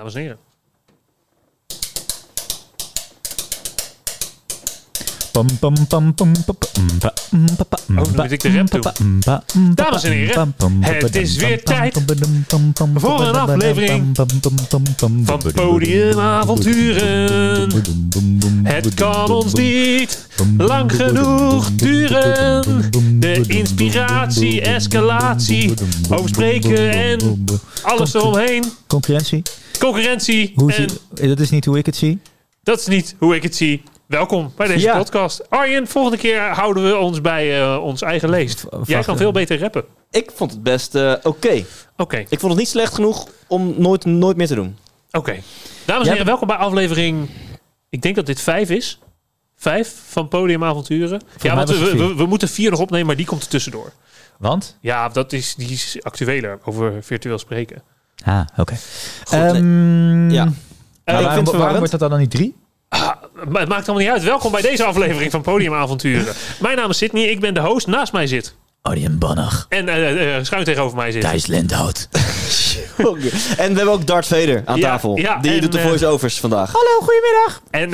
Dames en heren. Oh, dan moet ik de Dames en heren, het is weer tijd voor een aflevering Van Podiumavonturen. Het kan ons niet lang genoeg duren. De inspiratie, escalatie, over spreken en alles eromheen. Concurrentie? Concurrentie. Hoe En zie, dat is niet hoe ik het zie. dat is niet hoe ik het zie. Welkom bij deze Ja. podcast. Arjen, volgende keer houden we ons bij eh, ons eigen leest. Jij kan veel beter rappen. Ik vond het best eh, oké. Oké, Ik vond het niet slecht genoeg om nooit, nooit meer te doen. oké. Dames en heren, welkom bij aflevering... Ik denk dat dit vijf is. Vijf van Podiumavonturen. Ja, want we, moeten vier nog opnemen, maar die komt er tussendoor. Want? Ja, dat is, die is actueler over virtueel spreken. Ah, oké. Ehm, Ja. Eh, maar waarom, wordt dat dan niet drie? Maar het maakt allemaal niet uit. Welkom bij deze aflevering van Podiumavonturen. Mijn naam is Sydney, ik ben de host. Naast mij zit. Arjen Bannach. En eh, eh, schuin tegenover mij zit. Thijs Lindhout. Oké. En we hebben ook Darth Vader aan Ja, tafel. ja, die en, doet de voice-overs vandaag. Hallo, goedemiddag. En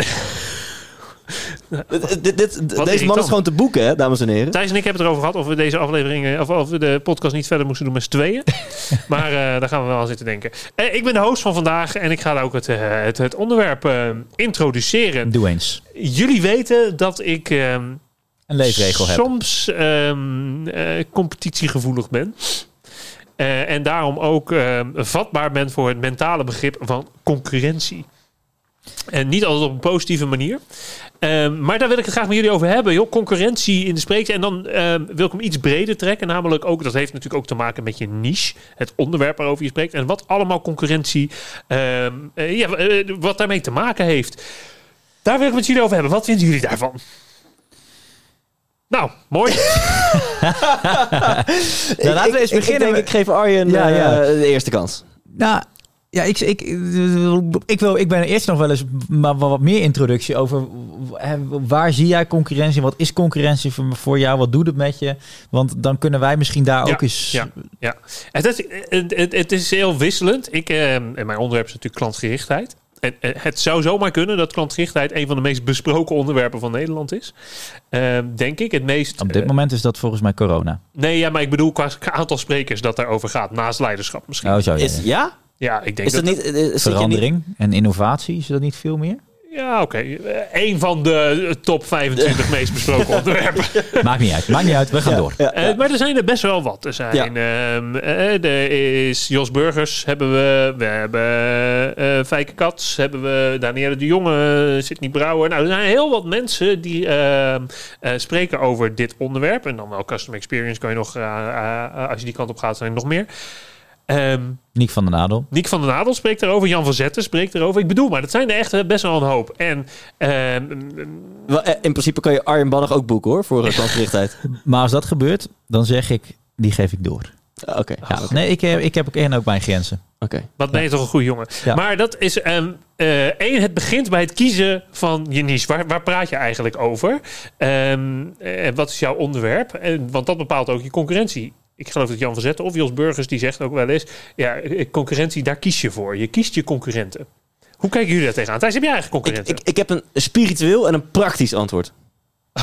Dit, dit, dit- deze man is gewoon te boeken, hè, dames en heren. Thijs en ik hebben het erover gehad of we deze aflevering, eh, of, of we de podcast niet verder moesten doen met z'n tweeën. maar eh, daar gaan we wel aan zitten denken. Eh, ik ben de host van vandaag en ik ga ook het, het, het onderwerp introduceren. Doe eens. Jullie weten dat ik ehm, Een leefregel heb. soms ehm, eh, competitiegevoelig ben. Eh, en daarom ook ehm, vatbaar ben voor het mentale begrip van concurrentie. En niet altijd op een positieve manier. Ehm, maar daar wil ik het graag met jullie over hebben. Joh. Concurrentie in de spreekte. En dan ehm, wil ik hem iets breder trekken. Namelijk ook, dat heeft natuurlijk ook te maken met je niche. Het onderwerp waarover je spreekt. En wat allemaal concurrentie, ehm, eh, ja, eh, wat daarmee te maken heeft. Daar wil ik het met jullie over hebben. Wat vinden jullie daarvan? Nou, mooi. Nou, laten we eens ik, ik, beginnen denk, ik geef Arjen Ja, eh, ja. de eerste kans. Nou, ja, ik, ik, ik, wil, ik ben eerst nog wel eens maar wat meer introductie over waar zie jij concurrentie? Wat is concurrentie voor, jou? Wat doet het met je? Want dan kunnen wij misschien daar Ja, ook eens... ja. Ja, het is, het, is heel wisselend. Ik, eh, en mijn onderwerp is natuurlijk klantgerichtheid. En, het zou zomaar kunnen dat klantgerichtheid een van de meest besproken onderwerpen van Nederland is. Eh, denk ik. Het meest. Op dit eh, moment is dat volgens mij corona. nee, ja, maar ik bedoel qua aantal sprekers dat daarover gaat. Naast leiderschap misschien. Oh, zo ja. Is, ja? Ja, ik denk Is dat niet... eh, niet- Verandering en innovatie, is dat niet veel meer? Ja, oké. Eh, Een van de eh, top 25 meest besproken onderwerpen. Maakt niet uit, maakt niet uit, we gaan Ja, door. ja, maar er zijn er best wel wat. Er zijn, Ja. ehm, eh, er is Jos Burgers, hebben we. We hebben eh Fijke Kats, hebben we Danielle de Jonge, Sidney Brouwer. Nou, er zijn heel wat mensen die ehm, eh, spreken over dit onderwerp. En dan wel customer experience kan je nog, als je die kant op gaat, zijn er nog meer. Ehm Niek van den Adel. Nick van den Adel spreekt erover, Jan van Zetten spreekt erover. Ik bedoel, maar dat zijn er echt eh, best wel een hoop. En ehm, Wel, eh, In principe kan je Arjen Bannach ook boeken, hoor, voor uh, klantgerichtheid. Maar als dat gebeurt, dan zeg ik, die geef ik door. Ah, Oké, Ja, nee, ik, heb- ik heb ook, en ook mijn grenzen. oké. Wat ben je toch een goede jongen. Ja. Maar dat is ehm eh, één, het begint bij het kiezen van je niche. Waar, waar praat je eigenlijk over? Ehm, eh, wat is jouw onderwerp? En, want dat bepaalt ook je concurrentie. Ik geloof dat Jan van Zetten of Jos Burgers die zegt ook wel eens... Ja, eh, concurrentie, daar kies je voor. Je kiest je concurrenten. Hoe kijken jullie daar tegenaan? Thijs, heb jij eigen concurrenten? ik, ik heb een spiritueel en een praktisch antwoord.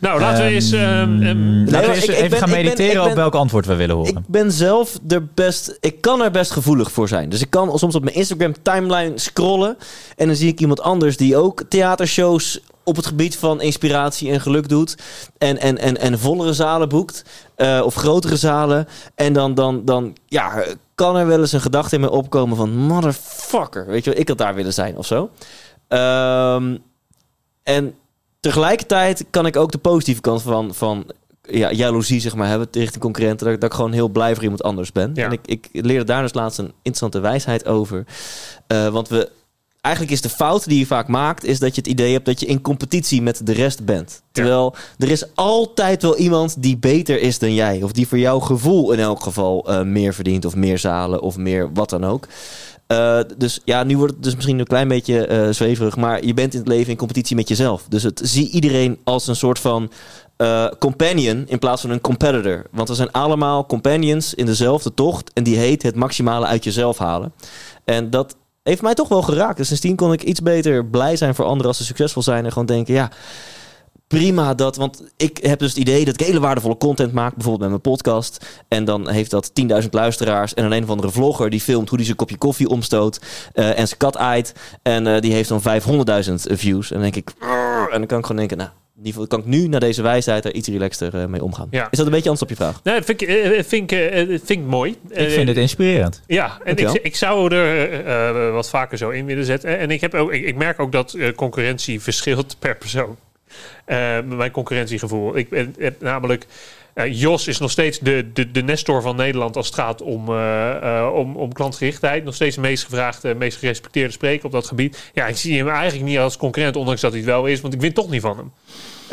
nou, laten we eens... ehm, ehm, Laten we eens ik- ik even ben- gaan ik ben- mediteren ik ben- op welk antwoord we willen horen. Ik ben zelf er best. Ik kan er best gevoelig voor zijn. Dus ik kan soms op mijn Instagram timeline scrollen. En dan zie ik iemand anders die ook theatershows op het gebied van inspiratie en geluk doet. En, en, en, en vollere zalen boekt. eh, of grotere zalen. En dan, dan, dan ja, kan er wel eens een gedachte in me opkomen van... Motherfucker, weet je wel, ik had daar willen zijn of zo. Ehm, en tegelijkertijd kan ik ook de positieve kant van... van ja, jaloezie zeg maar, hebben richting concurrenten. Dat, dat ik gewoon heel blij voor iemand anders ben. Ja. En ik, ik leerde daar dus laatst een interessante wijsheid over. Eh, want we, eigenlijk is de fout die je vaak maakt... is dat je het idee hebt dat je in competitie met de rest bent. Terwijl er is altijd wel iemand die beter is dan jij. Of die voor jouw gevoel in elk geval eh, meer verdient. Of meer zalen of meer wat dan ook. Eh, dus ja, nu wordt het dus misschien een klein beetje eh, zweverig. Maar je bent in het leven in competitie met jezelf. Dus het, zie iedereen als een soort van companion in plaats van een competitor. Want er zijn allemaal companions in dezelfde tocht. En die heet het maximale uit jezelf halen. En dat heeft mij toch wel geraakt. Dus sindsdien kon ik iets beter blij zijn voor anderen als ze succesvol zijn. En gewoon denken, ja, prima dat. Want ik heb dus het idee dat ik hele waardevolle content maak. Bijvoorbeeld met mijn podcast. En dan heeft dat 10.000 luisteraars. En dan een of andere vlogger die filmt hoe hij zijn kopje koffie omstoot. eh, en zijn kat aait. En eh, die heeft dan 500.000 views. En dan denk ik... En dan kan ik gewoon denken, nou... In ieder geval kan ik nu naar deze wijsheid er iets relaxter eh, mee omgaan. Ja. Is dat een beetje antwoord op je vraag? Nee, dat vind ik, eh, vind ik, eh, vind ik mooi. Ik vind het inspirerend. Ja, en ik, ik zou er eh, eh, wat vaker zo in willen zetten. En ik, heb ook, ik, ik merk ook dat eh, concurrentie verschilt per persoon. Eh, mijn concurrentiegevoel. Ik ben, heb namelijk. eh, Jos is nog steeds de, de, de Nestor van Nederland als het gaat om, eh, eh, om, om klantgerichtheid. Nog steeds de meest gevraagde, meest gerespecteerde spreker op dat gebied. Ja, ik zie hem eigenlijk niet als concurrent, ondanks dat hij het wel is, want ik win toch niet van hem.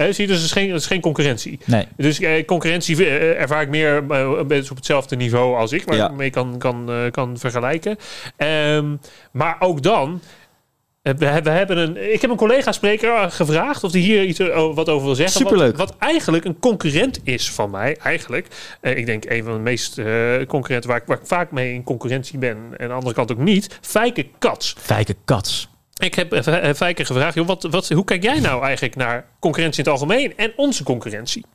Zie je, dus het is geen, het is geen concurrentie. Nee. Dus eh, concurrentie eh, ervaar ik meer eh, beetje op hetzelfde niveau als ik, waar Ja. ik mee kan, kan, eh, kan vergelijken. Ehm, maar ook dan. We hebben, we hebben een, ik heb een collega-spreker gevraagd of hij hier iets wat over wil zeggen. Superleuk. Wat, wat eigenlijk een concurrent is van mij. Eigenlijk. Ik denk een van de meest eh, concurrenten waar ik, waar ik vaak mee in concurrentie ben. En aan de andere kant ook niet. Fijke Kats. Fijke kats. Ik heb eh, eh, Fijke gevraagd. Joh, wat, wat, hoe kijk jij nou eigenlijk naar concurrentie in het algemeen en onze concurrentie?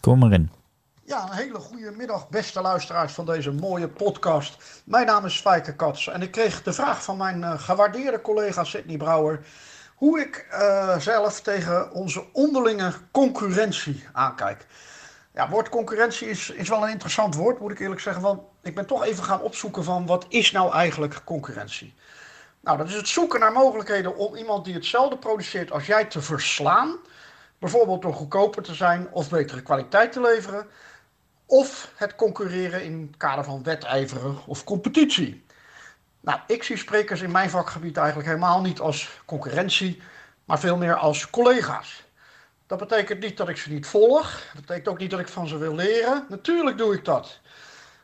Kom maar in. Ja, een hele goede middag, beste luisteraars van deze mooie podcast. Mijn naam is Fijke Kats en ik kreeg de vraag van mijn eh, gewaardeerde collega Sidney Brouwer... hoe ik eh, zelf tegen onze onderlinge concurrentie aankijk. Ja, woord concurrentie is, is wel een interessant woord, moet ik eerlijk zeggen. Want ik ben toch even gaan opzoeken van wat is nou eigenlijk concurrentie? Nou, dat is het zoeken naar mogelijkheden om iemand die hetzelfde produceert als jij te verslaan. Bijvoorbeeld door goedkoper te zijn of betere kwaliteit te leveren. Of het concurreren in het kader van wedijveren of competitie. Nou, ik zie sprekers in mijn vakgebied eigenlijk helemaal niet als concurrentie, maar veel meer als collega's. Dat betekent niet dat ik ze niet volg. Dat betekent ook niet dat ik van ze wil leren. Natuurlijk doe ik dat.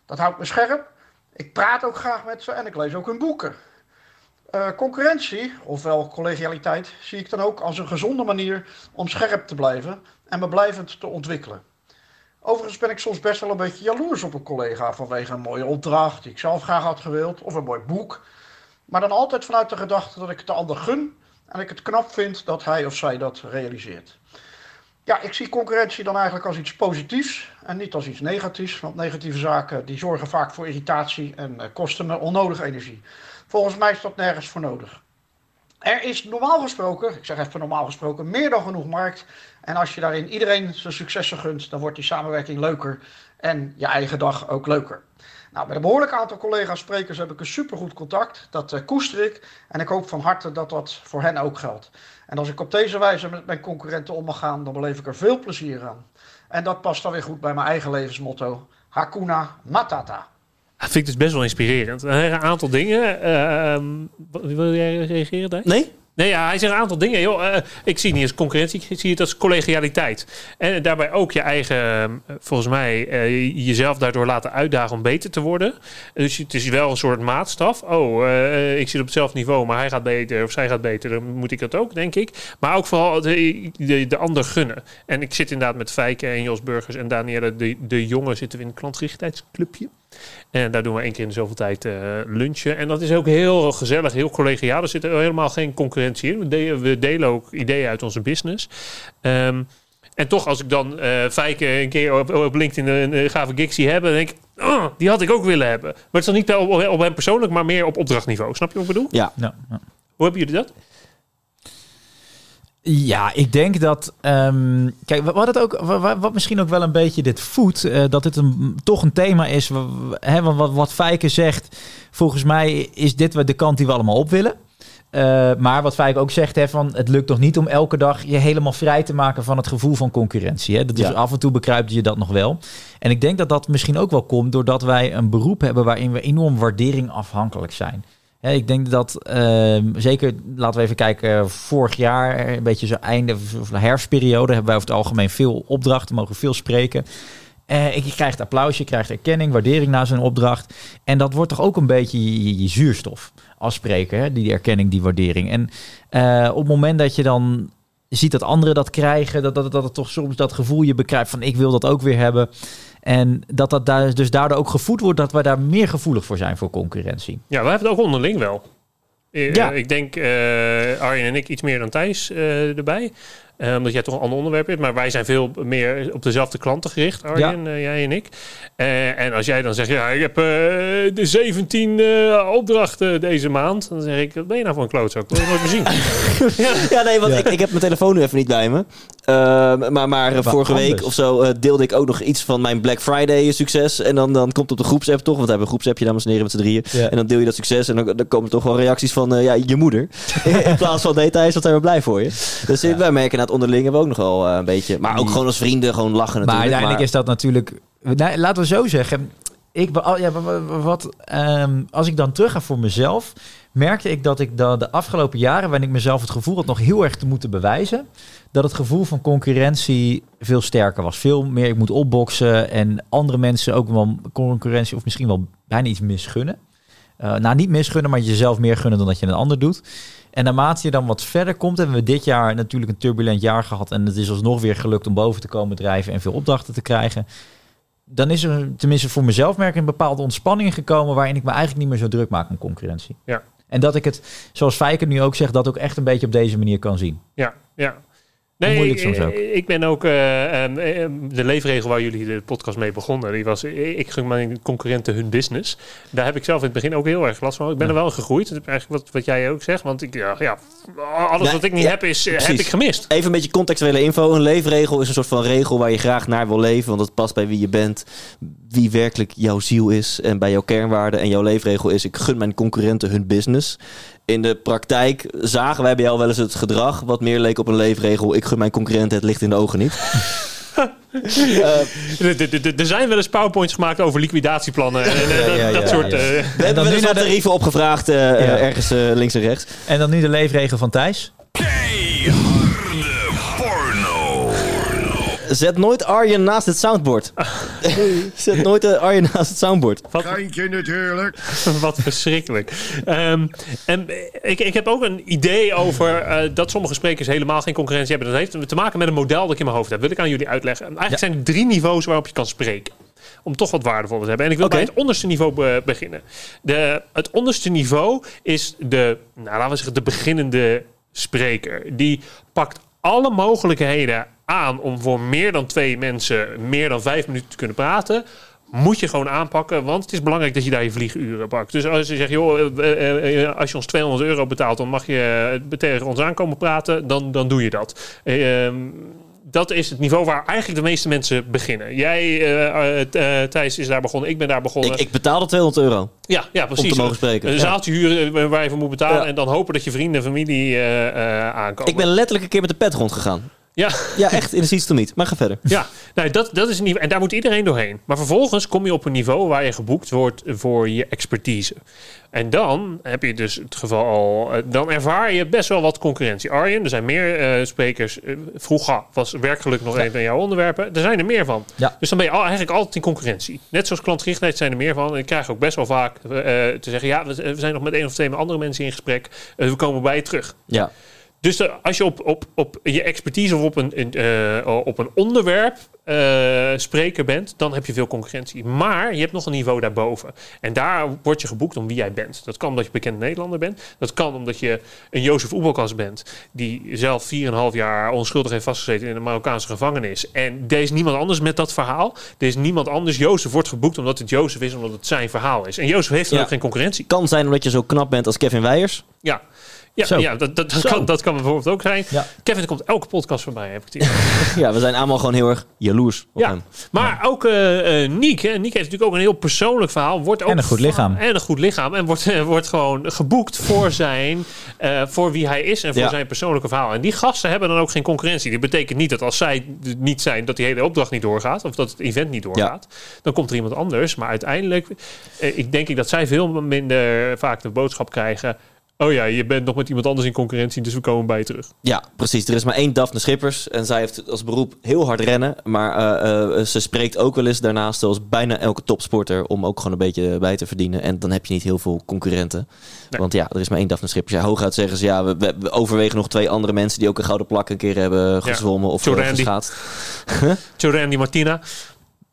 Dat houdt me scherp. Ik praat ook graag met ze en ik lees ook hun boeken. Eh, concurrentie, ofwel collegialiteit, zie ik dan ook als een gezonde manier om scherp te blijven en me blijvend te ontwikkelen. Overigens ben ik soms best wel een beetje jaloers op een collega vanwege een mooie opdracht die ik zelf graag had gewild, of een mooi boek. Maar dan altijd vanuit de gedachte dat ik het de ander gun en ik het knap vind dat hij of zij dat realiseert. Ja, ik zie concurrentie dan eigenlijk als iets positiefs en niet als iets negatiefs. Want negatieve zaken die zorgen vaak voor irritatie en eh, kosten me onnodige energie. Volgens mij is dat nergens voor nodig. Er is normaal gesproken, ik zeg even normaal gesproken, meer dan genoeg markt. En als je daarin iedereen zijn successen gunt, dan wordt die samenwerking leuker en je eigen dag ook leuker. Nou, met een behoorlijk aantal collega's sprekers heb ik een supergoed contact. Dat eh, koester ik en ik hoop van harte dat dat voor hen ook geldt. En als ik op deze wijze met mijn concurrenten om mag gaan, dan beleef ik er veel plezier aan. En dat past dan weer goed bij mijn eigen levensmotto. Hakuna Matata. Dat vind ik dus best wel inspirerend. Een aantal dingen. wat- wil jij reageren daar? Nee? Nee, ja, hij zegt een aantal dingen. Joh, eh, ik zie het niet als concurrentie, ik zie het als collegialiteit. En daarbij ook je eigen, eh, volgens mij, jezelf daardoor laten uitdagen om beter te worden. Dus het is wel een soort maatstaf. Oh, ik zit op hetzelfde niveau, maar hij gaat beter of zij gaat beter. Dan moet ik dat ook, denk ik. Maar ook vooral de, de, de ander gunnen. En ik zit inderdaad met Fijke en Jos Burgers en Danielle de, de Jonge zitten we in een klantgerichtheidsclubje. En daar doen we één keer in de zoveel tijd eh, lunchen. En dat is ook heel gezellig, heel collegiaal. Er zit er helemaal geen concurrentie in. We delen, we delen ook ideeën uit onze business. Ehm, en toch, als ik dan eh Fijke een keer op, op LinkedIn een, een gave gig zie hebben, dan denk ik, "Oh, die had ik ook willen hebben. Maar het is dan niet op, op, op hem persoonlijk, maar meer op opdrachtniveau. Snap je wat ik bedoel? Ja. Ja, ja. Hoe hebben jullie dat? Ja, ik denk dat. ehm, kijk, wat, het ook, wat, misschien ook wel een beetje dit voedt, eh, dat het een, toch een thema is. Hè, wat, wat Fijke zegt, volgens mij is dit wat de kant die we allemaal op willen. Eh, maar wat Fijke ook zegt, hè, van, het lukt toch niet om elke dag je helemaal vrij te maken van het gevoel van concurrentie. Hè? Dat is af en toe bekruipt je dat nog wel. En ik denk dat dat misschien ook wel komt doordat wij een beroep hebben waarin we enorm waardering afhankelijk zijn. Ik denk dat, ehm, zeker, laten we even kijken, vorig jaar, een beetje zo einde of de herfstperiode, hebben wij over het algemeen veel opdrachten, mogen veel spreken. Eh, je krijgt applaus, je krijgt erkenning, waardering na zo'n opdracht. En dat wordt toch ook een beetje je, zuurstof als spreker, hè? die erkenning, die waardering. En eh, op het moment dat je dan ziet dat anderen dat krijgen, dat, dat, dat het toch soms dat gevoel je bekruipt van ik wil dat ook weer hebben. En dat dat daar, dus daardoor ook gevoed wordt dat we daar meer gevoelig voor zijn voor concurrentie. Ja, wij hebben het ook onderling wel. Eh, Ja. Ik denk eh, Arjen en ik iets meer dan Thijs eh, erbij. Eh, omdat jij toch een ander onderwerp hebt. Maar wij zijn veel meer op dezelfde klanten gericht, Arjen, jij en ik. Eh, en als jij dan zegt, ja, ik heb eh, de 17 eh, opdrachten deze maand. Dan zeg ik, wat ben je nou voor een klootzak? Dat wil je nooit meer zien. Ja, nee, want Ja. Ik, ik heb mijn telefoon nu even niet bij me. Eh, maar maar eh, vorige anders? week of zo eh, deelde ik ook nog iets van mijn Black Friday succes. En dan, dan komt op de groepsapp toch, want we hebben een groepsappje, dames en heren, met z'n drieën. Ja. En dan deel je dat succes en dan, dan komen toch wel reacties van eh, ja, je moeder. In plaats van nee, Thijs, wat zijn we blij voor je. Dus Ja. wij merken na het onderling hebben we ook nog wel eh, een beetje. Maar ook gewoon als vrienden, gewoon lachen Maar natuurlijk. uiteindelijk is dat natuurlijk... Nou, laten we zo zeggen. Ik, ja, wa- wa- wat, ehm, als ik dan terug ga voor mezelf... merkte ik dat ik de, de afgelopen jaren... waarin ik mezelf het gevoel had nog heel erg te moeten bewijzen... dat het gevoel van concurrentie veel sterker was. Veel meer ik moet opboksen... en andere mensen ook wel concurrentie... of misschien wel bijna iets misgunnen. Eh, nou, niet misgunnen, maar jezelf meer gunnen dan dat je een ander doet. En naarmate je dan wat verder komt, hebben we dit jaar natuurlijk een turbulent jaar gehad. En het is alsnog weer gelukt om boven te komen drijven en veel opdrachten te krijgen. Dan is er, tenminste voor mezelf merk ik, een bepaalde ontspanning gekomen waarin ik me eigenlijk niet meer zo druk maak om concurrentie. Ja. En dat ik het, zoals Fijker nu ook zegt, dat ook echt een beetje op deze manier kan zien. Ja, ja. Nee, moeilijk ik, soms ook. ik ben ook... eh, ehm, eh, de leefregel waar jullie de podcast mee begonnen... die was, eh, ik gun mijn concurrenten hun business. Daar heb ik zelf in het begin ook heel erg last van. Ik ben Ja. er wel gegroeid. Eigenlijk wat, wat jij ook zegt. Want ik, ja, ja, alles wat ik niet heb, is, eh, heb ik gemist. Even een beetje contextuele info. Een leefregel is een soort van regel waar je graag naar wil leven. Want dat past bij wie je bent. Wie werkelijk jouw ziel is. En bij jouw kernwaarden. En jouw leefregel is: ik gun mijn concurrenten hun business. In de praktijk zagen wij bij jou wel eens het gedrag. wat meer leek op een leefregel. Ik gun mijn concurrenten het licht in de ogen niet. Eh, Er- zijn wel eens powerpoints gemaakt over liquidatieplannen. En, eh, dat, soort... eh, we dan hebben wel eens naar wat tarieven opgevraagd. Ja. ergens links en rechts. En dan nu de leefregel van Thijs. Zet nooit Arjen naast het soundboard. Zet nooit eh, Arjen naast het soundboard. Geintje natuurlijk. Wat verschrikkelijk. Ehm, en ik, ik heb ook een idee over eh, dat sommige sprekers helemaal geen concurrentie hebben. Dat heeft te maken met een model dat ik in mijn hoofd heb. wil ik aan jullie uitleggen. Eigenlijk zijn er drie niveaus waarop je kan spreken. Om toch wat waardevol te hebben. En ik wil bij het onderste niveau be- beginnen. De, het onderste niveau is de, nou, laten we zeggen, de beginnende spreker. Die pakt alle mogelijkheden aan om voor meer dan twee mensen meer dan vijf minuten te kunnen praten moet je gewoon aanpakken, want het is belangrijk dat je daar je vlieguren pakt. Dus als je zegt, joh, eh, eh, eh, als je ons 200 euro betaalt, dan mag je tegen ons aankomen praten, dan, dan doe je dat. Eh, ehm, dat is het niveau waar eigenlijk de meeste mensen beginnen. Jij, eh, eh, eh, Thijs, is daar begonnen. Ik ben daar begonnen. Ik, ik betaalde 200 euro ja, ja, precies. om te mogen spreken. Een Ja. zaaltje huren waar je voor moet betalen. Ja. En dan hopen dat je vrienden en familie aankomen. Ik ben letterlijk een keer met de pet rondgegaan. Ja, Ja, echt in de seats niet. Maar ga verder. ja. Nou, dat, dat is een niveau. En daar moet iedereen doorheen. Maar vervolgens kom je op een niveau waar je geboekt wordt voor je expertise. En dan heb je dus het geval al. eh, Dan ervaar je best wel wat concurrentie. Arjen, er zijn meer eh, sprekers. Eh, vroeger was werkgeluk nog een van jouw onderwerpen. Er zijn er meer van. Ja. Dus dan ben je al, eigenlijk altijd in concurrentie. Net zoals klantgerichtheid zijn er meer van. En ik krijg ook best wel vaak te zeggen: ja, we, we zijn nog met één of twee andere mensen in gesprek. We komen bij je terug. Ja. Dus de- als je op, op, op je expertise of op een, een, eh, op een onderwerp eh, spreker bent, dan heb je veel concurrentie. Maar je hebt nog een niveau daarboven. En daar word je geboekt om wie jij bent. Dat kan omdat je bekend Nederlander bent. Dat kan omdat je een Jozef Oebelkas bent, die zelf 4,5 jaar onschuldig heeft vastgezeten in een Marokkaanse gevangenis. En er is niemand anders met dat verhaal. Er is niemand anders. Jozef wordt geboekt omdat het Jozef is, omdat het zijn verhaal is. En Jozef heeft dan Ja. ook geen concurrentie. Kan zijn omdat je zo knap bent als Kevin Weijers. Ja. Ja, Zo. ja dat, dat, dat, kan, dat kan bijvoorbeeld ook zijn. Ja. Kevin er komt elke podcast voorbij, heb ik het. Ja, we zijn allemaal gewoon heel erg jaloers op Ja, hem. maar ook eh Niek. Hè. Niek heeft natuurlijk ook een heel persoonlijk verhaal. Wordt ook En een goed lichaam. En een goed lichaam. En wordt, eh, wordt gewoon geboekt voor, zijn, voor wie hij is en voor zijn persoonlijke verhaal. En die gasten hebben dan ook geen concurrentie. Dit betekent niet dat als zij niet zijn, dat die hele opdracht niet doorgaat. Of dat het event niet doorgaat. Dan komt er iemand anders. Maar uiteindelijk ik denk ik dat zij veel minder vaak de boodschap krijgen. Oh ja, je bent nog met iemand anders in concurrentie, dus we komen bij je terug. Ja, precies. Er is maar één Daphne Schippers. En zij heeft als beroep heel hard rennen. Maar eh, eh, ze spreekt ook wel eens daarnaast, zoals bijna elke topsporter, om ook gewoon een beetje bij te verdienen. En dan heb je niet heel veel concurrenten. Nee. Want ja, er is maar één Daphne Schippers. Ja, hooguit zeggen ze, ja, we, we- we overwegen nog twee andere mensen die ook een gouden plak een keer hebben gezwommen of uh, Randy. geschaatst. Martina.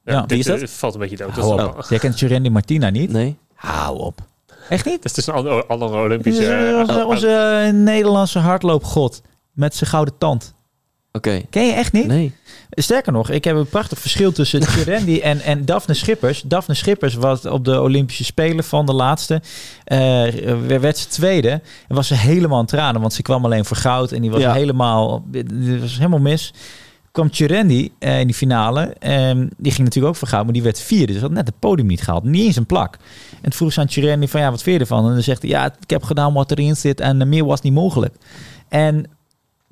Ja. Wie is dat? dit, eh, valt een beetje dood. Allemaal- Jij kent Jurendi Martina niet? Nee. Hou op. Echt niet? dat is een andere, andere Olympische... is eh, onze, onze eh, Nederlandse hardloopgod. Met zijn gouden tand. Oké. Ken je echt niet? Nee. Sterker nog, ik heb een prachtig verschil tussen Jurendi en, en Daphne Schippers. Daphne Schippers was op de Olympische Spelen van de laatste. eh, werd ze tweede. En was ze helemaal aan tranen, want ze kwam alleen voor goud. En die was Ja. helemaal, die was helemaal mis. Kwam Jurendi eh, in die finale. En die ging natuurlijk ook goud, maar die werd vierde. Dus had net het podium niet gehaald. Niet eens een plak. En toen vroeg ze aan Jurendi van, ja, wat vind je ervan? En dan zegt hij, ja, ik heb gedaan wat erin zit en eh, meer was niet mogelijk. En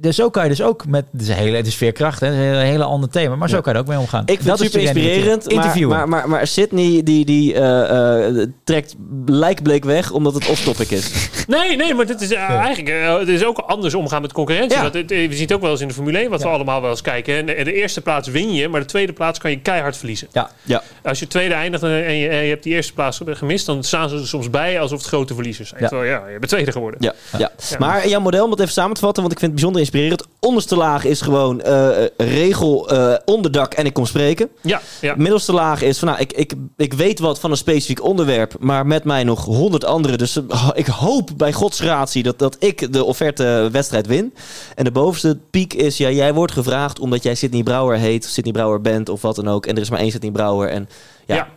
dus zo kan je dus ook met... Het is, een hele, het is veerkracht, hè? Het een hele ander thema. Maar zo Ja. kan je er ook mee omgaan. Ik vind Dat het is super inspirerend. natuurlijk. Maar, Interviewen. maar, maar, maar Sydney die, die eh, eh, trekt lijkbleek weg omdat het off-topic is. Nee, nee, maar dit is eh, eigenlijk het is ook anders omgaan met concurrentie. Ja. Het, eh, we zien het ook wel eens in de Formule 1, wat Ja. we allemaal wel eens kijken. En de, de eerste plaats win je, maar de tweede plaats kan je keihard verliezen. Ja. Ja. Als je tweede eindigt en je, en je hebt die eerste plaats gemist, dan staan ze er soms bij alsof het grote verliezers zijn. Ja. Terwijl, ja, je bent tweede geworden. Ja, ja. Ja. Maar jouw model, om het even samen te vatten, want ik vind het bijzonder inspirerend. Onderste laag is gewoon eh, regel, eh, onderdak en ik kom spreken. Ja, ja. Middelste laag is van, nou, ik, ik, ik weet wat van een specifiek onderwerp, maar met mij nog honderd anderen. Dus eh, ik hoop bij Gods gratie dat, dat ik de offerte wedstrijd win. En de bovenste piek is, ja, jij wordt gevraagd omdat jij Sidney Brouwer heet, Sidney Brouwer bent of wat dan ook. En er is maar één Sidney Brouwer. En ja, Ja.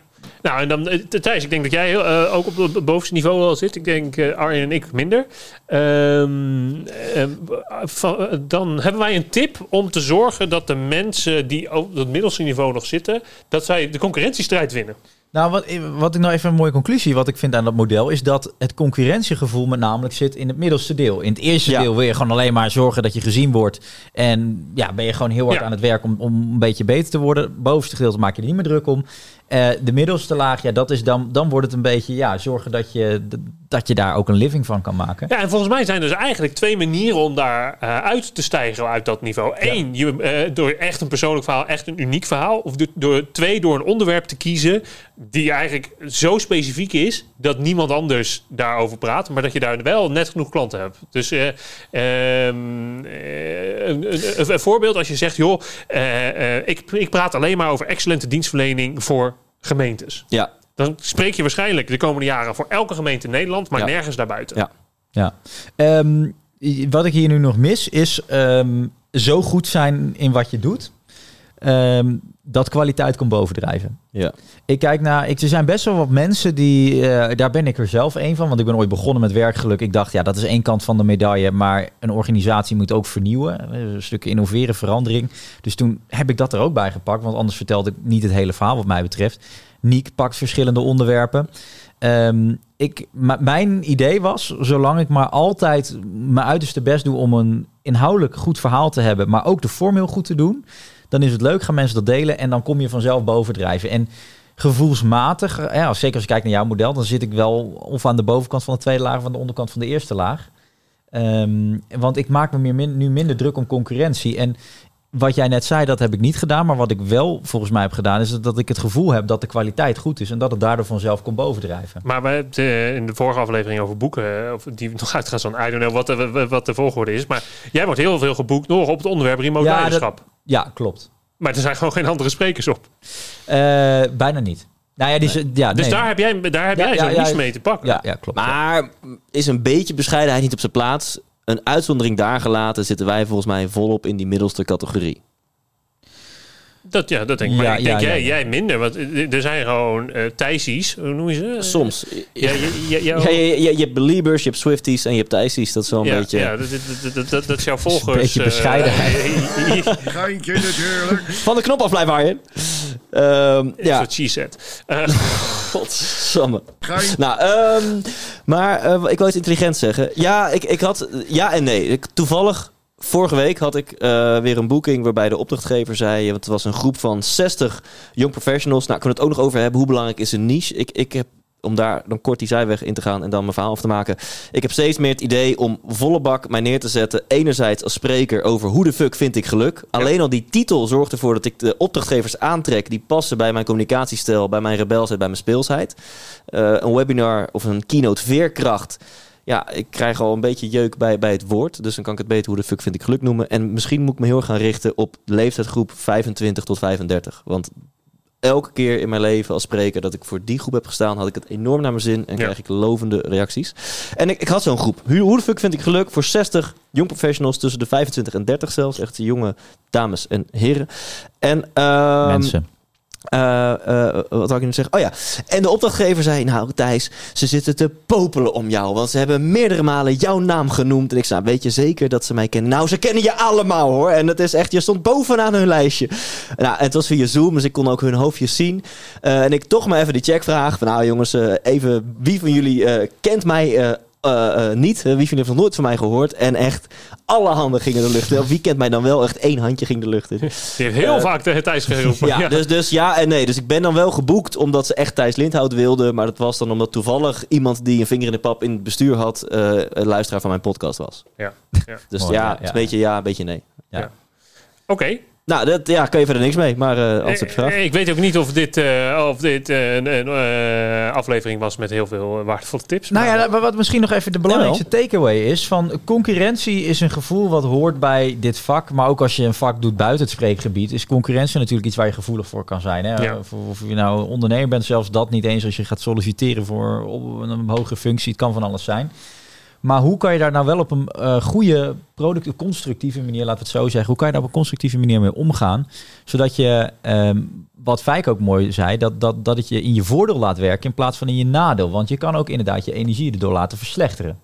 Nou, en dan, eh, Thijs, ik denk dat jij eh, ook op het- bovenste niveau wel zit. Ik denk eh, Arjen en ik minder. Ehm, eh, eh, dan hebben wij een tip om te zorgen dat de mensen die op het middelste niveau nog zitten, dat zij de concurrentiestrijd winnen. Nou, wat, wat ik nou even een mooie conclusie wat ik vind aan dat model is dat het concurrentiegevoel met namelijk zit in het middelste deel. In het eerste Ja. deel wil je gewoon alleen maar zorgen dat je gezien wordt en ja, ben je gewoon heel hard Ja. aan het werk om, om een beetje beter te worden. Het bovenste gedeelte maak je er niet meer druk om. Eh, de middelste laag, ja, dat is dan, dan wordt het een beetje ja, zorgen dat je, dat je daar ook een living van kan maken. Ja, en volgens mij zijn er dus eigenlijk twee manieren om daar eh, uit te stijgen uit dat niveau. Eén, je, eh, door echt een persoonlijk verhaal, echt een uniek verhaal. Of door, door, twee, door een onderwerp te kiezen die eigenlijk zo specifiek is dat niemand anders daarover praat, maar dat je daar wel net genoeg klanten hebt. Dus eh, ehm, eh, een, een- een voorbeeld als je zegt, joh, ik, ik praat alleen maar over excellente dienstverlening voor gemeentes. ja, Dan spreek je waarschijnlijk de komende jaren voor elke gemeente in Nederland, maar Ja. nergens daarbuiten. Ja. Ja. Ehm, wat ik hier nu nog mis is ehm, zo goed zijn in wat je doet. ehm, dat kwaliteit kan bovendrijven. ja. Ik kijk naar, ik, er zijn best wel wat mensen die, eh, daar ben ik er zelf een van, want ik ben ooit begonnen met werkgeluk. Ik dacht, ja, dat is één kant van de medaille, maar een organisatie moet ook vernieuwen, Eh, een stuk innoveren, verandering. Dus toen heb ik dat er ook bij gepakt, want anders vertelde ik niet het hele verhaal wat mij betreft. Niek pakt verschillende onderwerpen. Ehm, ik, mijn idee was, zolang ik maar altijd mijn uiterste best doe om een inhoudelijk goed verhaal te hebben, maar ook de vorm heel goed te doen, dan is het leuk, gaan mensen dat delen en dan kom je vanzelf bovendrijven. En gevoelsmatig, ja, zeker als je kijkt naar jouw model, dan zit ik wel of aan de bovenkant van de tweede laag of aan de onderkant van de eerste laag. Ehm, want ik maak me meer min- nu minder druk om concurrentie. En wat jij net zei, dat heb ik niet gedaan. Maar wat ik wel volgens mij heb gedaan, is dat ik het gevoel heb dat de kwaliteit goed is. En dat het daardoor vanzelf kon bovendrijven. Maar we hebben het eh, in de vorige aflevering over boeken, eh, of die nog uitgaan zo'n, I don't know wat de, wat de volgorde is. Maar jij wordt heel veel geboekt nog op het onderwerp remote Ja, dat- leiderschap. Ja, klopt. Maar er zijn gewoon geen andere sprekers op. Eh, bijna niet. Nou ja, die ja, Dus nee. daar heb jij, daar heb Ja, jij ja, zo'n ja, mee te pakken. ja, ja, klopt. Maar is een beetje bescheidenheid niet op zijn plaats? Een uitzondering daar gelaten zitten wij volgens mij volop in die middelste categorie. Dat, ja, dat denk ik. Maar Ja, ik denk ja, jij, ja, ja. jij minder. Want er zijn gewoon eh Thijsies, hoe noem je ze? Soms. Ja, je, je, jou- Ja, je, je, je hebt beliebers, je hebt Swifties en je hebt Thijsies. Dat is wel een ja, beetje... ja, dat, dat, dat, dat, dat is jouw volgers. beetje eh, bescheidenheid. Geintje natuurlijk. Van de knop af blijven, Arjen. Ehm is ja, wat she said. Eh, godsamme. Geintje. Nou, ehm, maar eh, ik wil iets intelligent zeggen. Ja, ik, ik had... Ja en nee. Ik, toevallig, vorige week had ik eh, weer een boeking... waarbij de opdrachtgever zei... want het was een groep van 60 young professionals. Nou, ik kan het ook nog over hebben. Hoe belangrijk is een niche? Ik, ik heb om daar dan kort die zijweg in te gaan en dan mijn verhaal af te maken. Ik heb steeds meer het idee om volle bak mij neer te zetten. Enerzijds als spreker over hoe de fuck vind ik geluk. Alleen al die titel zorgt ervoor dat ik de opdrachtgevers aantrek die passen bij mijn communicatiestijl, bij mijn rebelsheid, bij mijn speelsheid. Eh, een webinar of een keynote veerkracht. Ja, ik krijg al een beetje jeuk bij, bij het woord. Dus dan kan ik het beter hoe de fuck vind ik geluk noemen. En misschien moet ik me heel erg gaan richten op leeftijdsgroep 25 tot 35. Want elke keer in mijn leven als spreker dat ik voor die groep heb gestaan, had ik het enorm naar mijn zin en Ja. krijg ik lovende reacties. En ik, ik had zo'n groep. Hoe, hoe de fuck vind ik geluk voor 60 jong professionals tussen de 25 en 30 zelfs. Echt jonge dames en heren. En ehm, Mensen. Eh, eh, wat had ik nu zeggen? Oh ja. En de opdrachtgever zei: Nou, Thijs, ze zitten te popelen om jou. Want ze hebben meerdere malen jouw naam genoemd. En ik zei: Weet je zeker dat ze mij kennen? Nou, ze kennen je allemaal hoor. En dat is echt, je stond bovenaan hun lijstje. Nou, het was via Zoom, dus ik kon ook hun hoofdjes zien. Eh, en ik toch maar even die check vraag: van, Nou, jongens, eh, even wie van jullie eh, kent mij? Eh, eh, niet. Wie heeft nog nooit van mij gehoord? En echt, alle handen gingen de lucht in. Wie kent mij dan wel? Echt één handje ging de lucht in. Die heeft heel Eh, vaak tegen Thijs geroepen. Ja, Dus, dus ja en nee. Dus ik ben dan wel geboekt omdat ze echt Thijs Lindhout wilden. Maar dat was dan omdat toevallig iemand die een vinger in de pap in het bestuur had... eh, een luisteraar van mijn podcast was. Ja, ja. Dus Mooi, ja, ja, ja. een beetje ja, een beetje nee. Oké. Nou, dat, ja, kan je verder niks mee. Maar eh als op je vraag. Eh, Ik weet ook niet of dit, eh, of dit eh, een, een eh, aflevering was met heel veel eh, waardevolle tips. Nou maar- ja, wat- wat misschien nog even de belangrijkste takeaway is van concurrentie is een gevoel wat hoort bij dit vak, maar ook als je een vak doet buiten het spreekgebied, is concurrentie natuurlijk iets waar je gevoelig voor kan zijn. Hè? Ja. Of, of je nou ondernemer bent, zelfs dat niet eens als je gaat solliciteren voor op een hoge functie, het kan van alles zijn. Maar hoe kan je daar nou wel op een eh, goede, product, constructieve manier, laten we het zo zeggen, hoe kan je daar op een constructieve manier mee omgaan, zodat je, ehm, wat Fijk ook mooi zei, dat, dat, dat het je in je voordeel laat werken in plaats van in je nadeel. Want je kan ook inderdaad je energie erdoor laten verslechteren.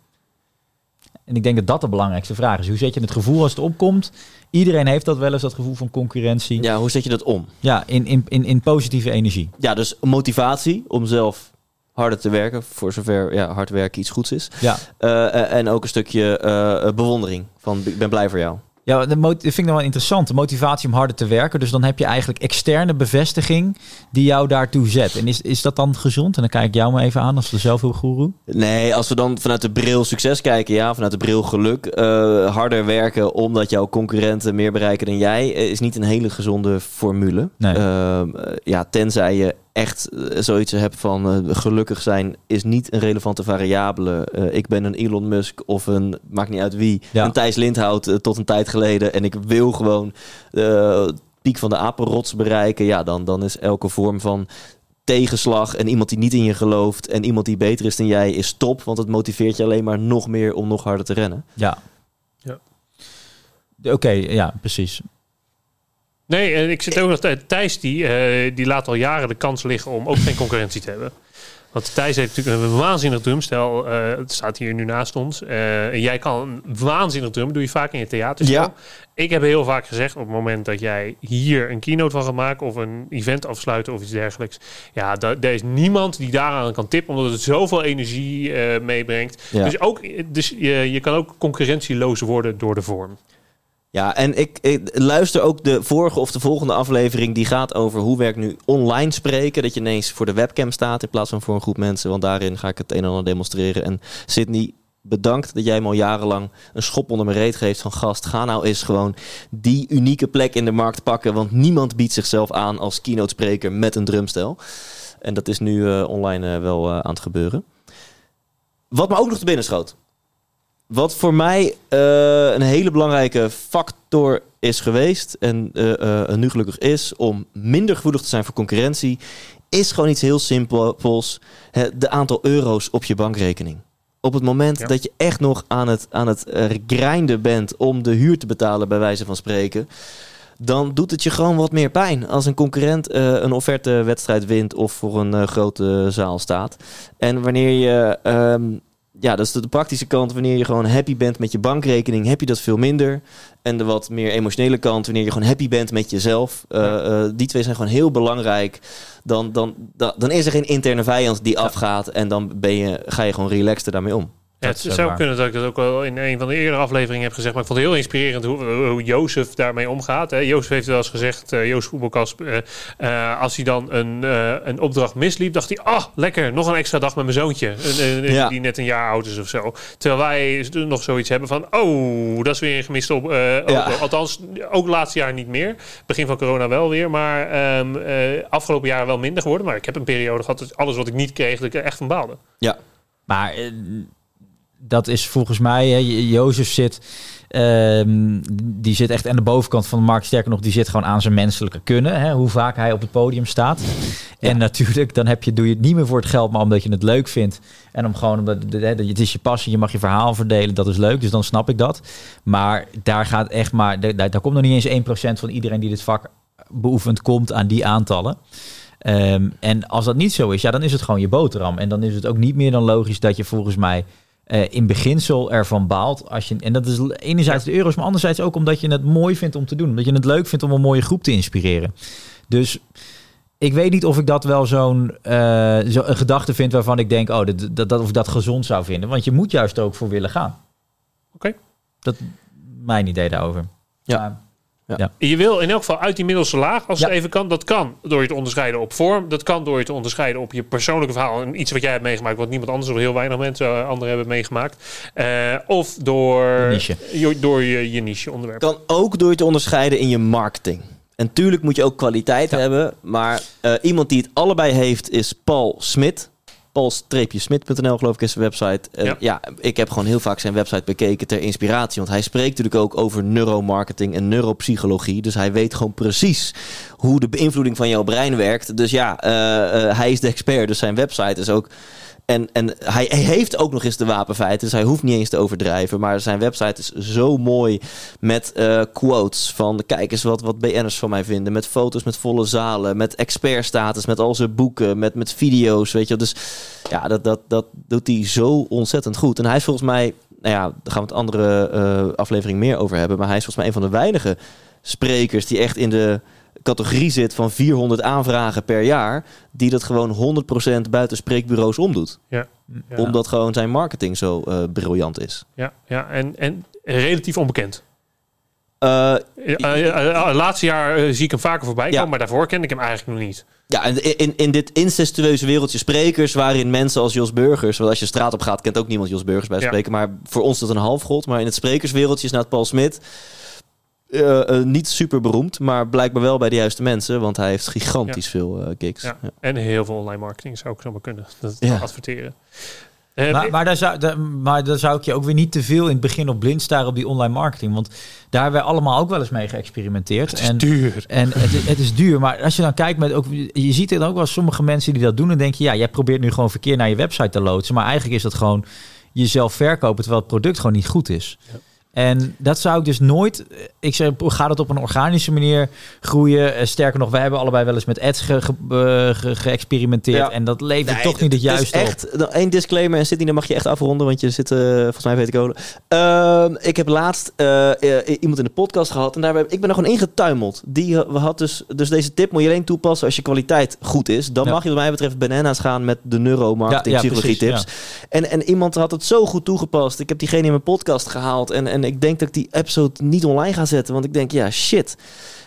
En ik denk dat dat de belangrijkste vraag is. Hoe zet je het gevoel als het opkomt? Iedereen heeft dat wel eens, dat gevoel van concurrentie. Ja, Ja, hoe zet je dat om? in, in, in, in positieve energie. Ja, dus motivatie om zelf harder te werken. Voor zover ja, hard werken iets goeds is. Ja, Eh, eh, en ook een stukje eh, bewondering. Van ik ben blij voor jou. ja dat, vind ik nog wel interessant. De motivatie om harder te werken. Dus dan heb je eigenlijk externe bevestiging die jou daartoe zet. En is, is dat dan gezond? En dan kijk ik jou maar even aan als de zelfhulpgoeroe. Nee, als we dan vanuit de bril succes kijken, ja, vanuit de bril geluk, harder werken omdat jouw concurrenten meer bereiken dan jij, is niet een hele gezonde formule. Nee. Ehm, eh, ja, tenzij je echt eh, zoiets hebt van eh, gelukkig zijn is niet een relevante variabele. Eh, ik ben een Elon Musk of een, maakt niet uit wie, Ja. een Thijs Lindhout tot een tijd geleden en ik wil gewoon eh, piek van de apenrots bereiken. Ja, dan, dan is elke vorm van tegenslag en iemand die niet in je gelooft en iemand die beter is dan jij is top, want het motiveert je alleen maar nog meer om nog harder te rennen. Ja. Ja. Oké, ja, precies. Nee, en ik zit ook nog... Thijs die, eh, die laat al jaren de kans liggen om ook geen concurrentie te hebben. Want Thijs heeft natuurlijk een waanzinnig drumstel. eh het staat hier nu naast ons. Eh, en jij kan een waanzinnig drum. doe je vaak in je theatershow. Ja. Ik heb heel vaak gezegd op het moment dat jij hier een keynote van gaat maken... of een event afsluiten of iets dergelijks. Ja, da- er is niemand die daaraan kan tippen... omdat het zoveel energie eh, meebrengt. Ja. Dus, ook, dus je, je kan ook concurrentieloos worden door de vorm. Ja, en ik, ik luister ook de vorige of de volgende aflevering. Die gaat over hoe werkt nu online spreken. Dat je ineens voor de webcam staat in plaats van voor een groep mensen. Want daarin ga ik het een en ander demonstreren. En Sydney, bedankt dat jij me al jarenlang een schop onder mijn reet geeft. Van gast, ga nou eens gewoon die unieke plek in de markt pakken. Want niemand biedt zichzelf aan als keynote spreker met een drumstel. En dat is nu eh, online eh, wel eh, aan het gebeuren. Wat me ook nog te binnen schoot. Wat voor mij eh, een hele belangrijke factor is geweest en eh, eh, nu gelukkig is om minder gevoelig te zijn voor concurrentie, is gewoon iets heel simpels: hè, de aantal euro's op je bankrekening. Op het moment Ja. dat je echt nog aan het, aan het grinden bent om de huur te betalen, bij wijze van spreken, dan doet het je gewoon wat meer pijn als een concurrent een offertewedstrijd wint of voor een grote zaal staat. En wanneer je, ehm, ja, dat is de, praktische kant, wanneer je gewoon happy bent met je bankrekening, heb je dat veel minder. En de wat meer emotionele kant, wanneer je gewoon happy bent met jezelf, eh, eh, die twee zijn gewoon heel belangrijk. Dan, dan, dan, dan is er geen interne vijand die afgaat en dan ben je, ga je gewoon relaxter daarmee om. Ja, Dat het zou waar. kunnen dat ik dat ook wel in een van de eerdere afleveringen heb gezegd. Maar ik vond het heel inspirerend hoe, hoe Jozef daarmee omgaat. Hè. Jozef heeft wel eens gezegd, eh Jozef eh, eh, als hij dan een, eh, een opdracht misliep, dacht hij, ah, lekker, nog een extra dag met mijn zoontje. Een- een- Ja. Die net een jaar oud is of zo. Terwijl wij nog zoiets hebben van, oh, dat is weer een gemiste op. eh, Ja. Althans, ook laatste jaar niet meer. Begin van corona wel weer, maar ehm, eh, afgelopen jaren wel minder geworden. Maar ik heb een periode gehad dat alles wat ik niet kreeg, dat ik er echt van baalde. Ja, Maar eh, dat is volgens mij, hè, Jo- Jozef zit, ehm, die zit echt aan de bovenkant van de markt. Sterker nog, die zit gewoon aan zijn menselijke kunnen. Hè, hoe vaak hij op het podium staat. En natuurlijk, dan heb je, doe je het niet meer voor het geld, maar omdat je het leuk vindt. En om gewoon, omdat het is je passie, je mag je verhaal verdelen, dat is leuk. Dus dan snap ik dat. Maar daar gaat echt maar, daar, daar komt nog niet eens 1% van iedereen die dit vak beoefent, komt aan die aantallen. Ehm, en als dat niet zo is, ja, dan is het gewoon je boterham. En dan is het ook niet meer dan logisch dat je volgens mij eh, in beginsel ervan baalt. Als je, en dat is enerzijds de euro's, maar anderzijds ook omdat je het mooi vindt om te doen. Omdat je het leuk vindt om een mooie groep te inspireren. Dus ik weet niet of ik dat wel zo'n eh, zo een gedachte vind waarvan ik denk, oh, dat, dat, dat, of ik dat gezond zou vinden. Want je moet juist ook voor willen gaan. Oké. Dat mijn idee daarover. Ja. Maar- Je wil in elk geval uit die middelste laag, als Ja. het even kan. Dat kan door je te onderscheiden op vorm. Dat kan door je te onderscheiden op je persoonlijke verhaal. En iets wat jij hebt meegemaakt, wat niemand anders of heel weinig mensen eh, anderen hebben meegemaakt. Eh, of door Je niche. je, door je, je niche onderwerp. kan ook door je te onderscheiden in je marketing. En tuurlijk moet je ook kwaliteit Ja. hebben. Maar eh, iemand die het allebei heeft is Paul Smit. Paul-smit.nl geloof ik is zijn website. Ja. ik heb gewoon heel vaak zijn website bekeken ter inspiratie. Want hij spreekt natuurlijk ook over neuromarketing en neuropsychologie. Dus hij weet gewoon precies hoe de beïnvloeding van jouw brein werkt. Dus ja, eh, eh, hij is de expert. Dus zijn website is ook... En, en hij, heeft ook nog eens de wapenfeiten, dus hij hoeft niet eens te overdrijven. Maar zijn website is zo mooi met eh, quotes van kijk eens wat, wat BN'ers van mij vinden. Met foto's met volle zalen, met expertstatus, met al zijn boeken, met, met video's, weet je. Dus ja, dat, dat, dat doet hij zo ontzettend goed. En hij is volgens mij, nou ja, daar gaan we het andere eh, aflevering meer over hebben. Maar hij is volgens mij een van de weinige sprekers die echt in de categorie zit van 400 aanvragen per jaar. Die dat gewoon 100% buiten spreekbureaus omdoet. Ja. Omdat gewoon zijn marketing zo eh, briljant is. Ja, ja en, en relatief onbekend. Eh, Ja, eh, laatste jaar zie ik hem vaker voorbij komen, Ja. maar daarvoor kende ik hem eigenlijk nog niet. ja, en in, in dit incestueuze wereldje sprekers, waarin mensen als Jos Burgers, want als je straat op gaat, kent ook niemand Jos Burgers bij Ja. spreken, maar voor ons is dat een halfgod. Maar in het sprekerswereldje is nou het Paul Smit eh, eh, niet super beroemd, maar blijkbaar wel bij de juiste mensen, want hij heeft gigantisch veel eh gigs. Ja. Ja. En heel veel online marketing zou ik zo maar kunnen. Dat Ja. adverteren. Maar, maar, daar zou, daar, maar daar zou ik je ook weer niet te veel in het begin op blind staren op die online marketing. Want daar hebben wij allemaal ook wel eens mee geëxperimenteerd. het is en duur. en het, is- het is duur. Maar als je dan kijkt met ook. Je ziet het ook wel sommige mensen die dat doen. En denk je, ja, jij probeert nu gewoon verkeer naar je website te loodsen. Maar eigenlijk is dat gewoon jezelf verkopen terwijl het product gewoon niet goed is. Ja. En dat zou ik dus nooit. Ik zeg, ga dat op een organische manier groeien. Eh, Sterker nog, wij hebben allebei wel eens met ads ge- ge- eh, ge- geëxperimenteerd. Ja. En dat levert Nee, toch niet het is juiste echt nou, één disclaimer en Sydney, dan mag je echt afronden, want je zit eh, volgens mij weet ik kolen. Ehm, ik heb laatst eh, eh, iemand in de podcast gehad en daar ik ben er gewoon ingetuimeld. Die eh, had dus, dus deze tip moet je alleen toepassen als je kwaliteit goed is. Dan Ja. mag je wat mij betreft bananas gaan met de neuromarketing ja, psychologie precies, tips. En, en iemand had het zo goed toegepast. Ik heb diegene in mijn podcast gehaald en, en ik denk dat ik die episode niet online ga zetten, want ik denk ja shit.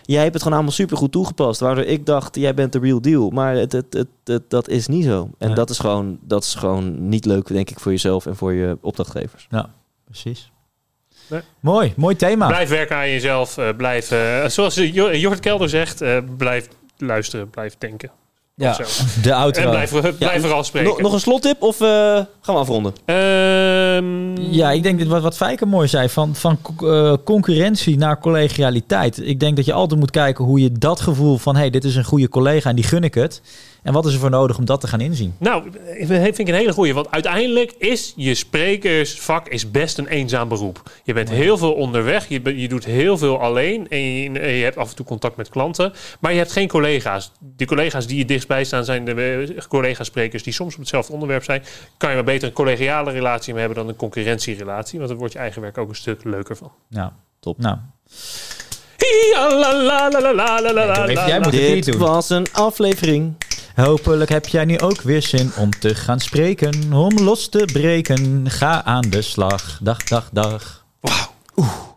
Jij hebt het gewoon allemaal super goed toegepast. Waardoor ik dacht, jij bent de real deal. Maar het, het, het, het- dat is niet zo. En Nee. dat, is gewoon, dat is gewoon niet leuk, denk ik, voor jezelf en voor je opdrachtgevers. Precies. Nee. Mooi, mooi thema. Blijf werken aan jezelf. eh, blijf, eh, zoals Jo- Jort Kelder zegt, eh, blijf luisteren, blijf denken. Ja, de En outro. blijf, blijf vooral spreken. Nog, nog een slottip of eh, gaan we afronden? Ehm, Ja, ik denk dat wat, wat Fijker mooi zei, van, van eh, concurrentie naar collegialiteit. Ik denk dat je altijd moet kijken hoe je dat gevoel van, hey, dit is een goede collega en die gun ik het. En wat is er voor nodig om dat te gaan inzien? Nou, ik vind ik een hele goeie. Want uiteindelijk is je sprekersvak is best een eenzaam beroep. Je bent heel veel onderweg. Je, je doet heel veel alleen. En je, hebt af en toe contact met klanten. Maar je hebt geen collega's. De collega's die je dichtstbij staan zijn de eh, collega-sprekers die soms op hetzelfde onderwerp zijn. Kan je maar beter een collegiale relatie mee hebben dan een concurrentierelatie. Want dan wordt je eigen werk ook een stuk leuker van. Nou, Top. Nou, Hi, la, la, la, la, la, la, la, doe even- la, jij la. moet- het niet Dit was een aflevering. Hopelijk heb jij nu ook weer zin om te gaan spreken, om los te breken. Ga aan de slag. Dag, dag, dag. Wauw.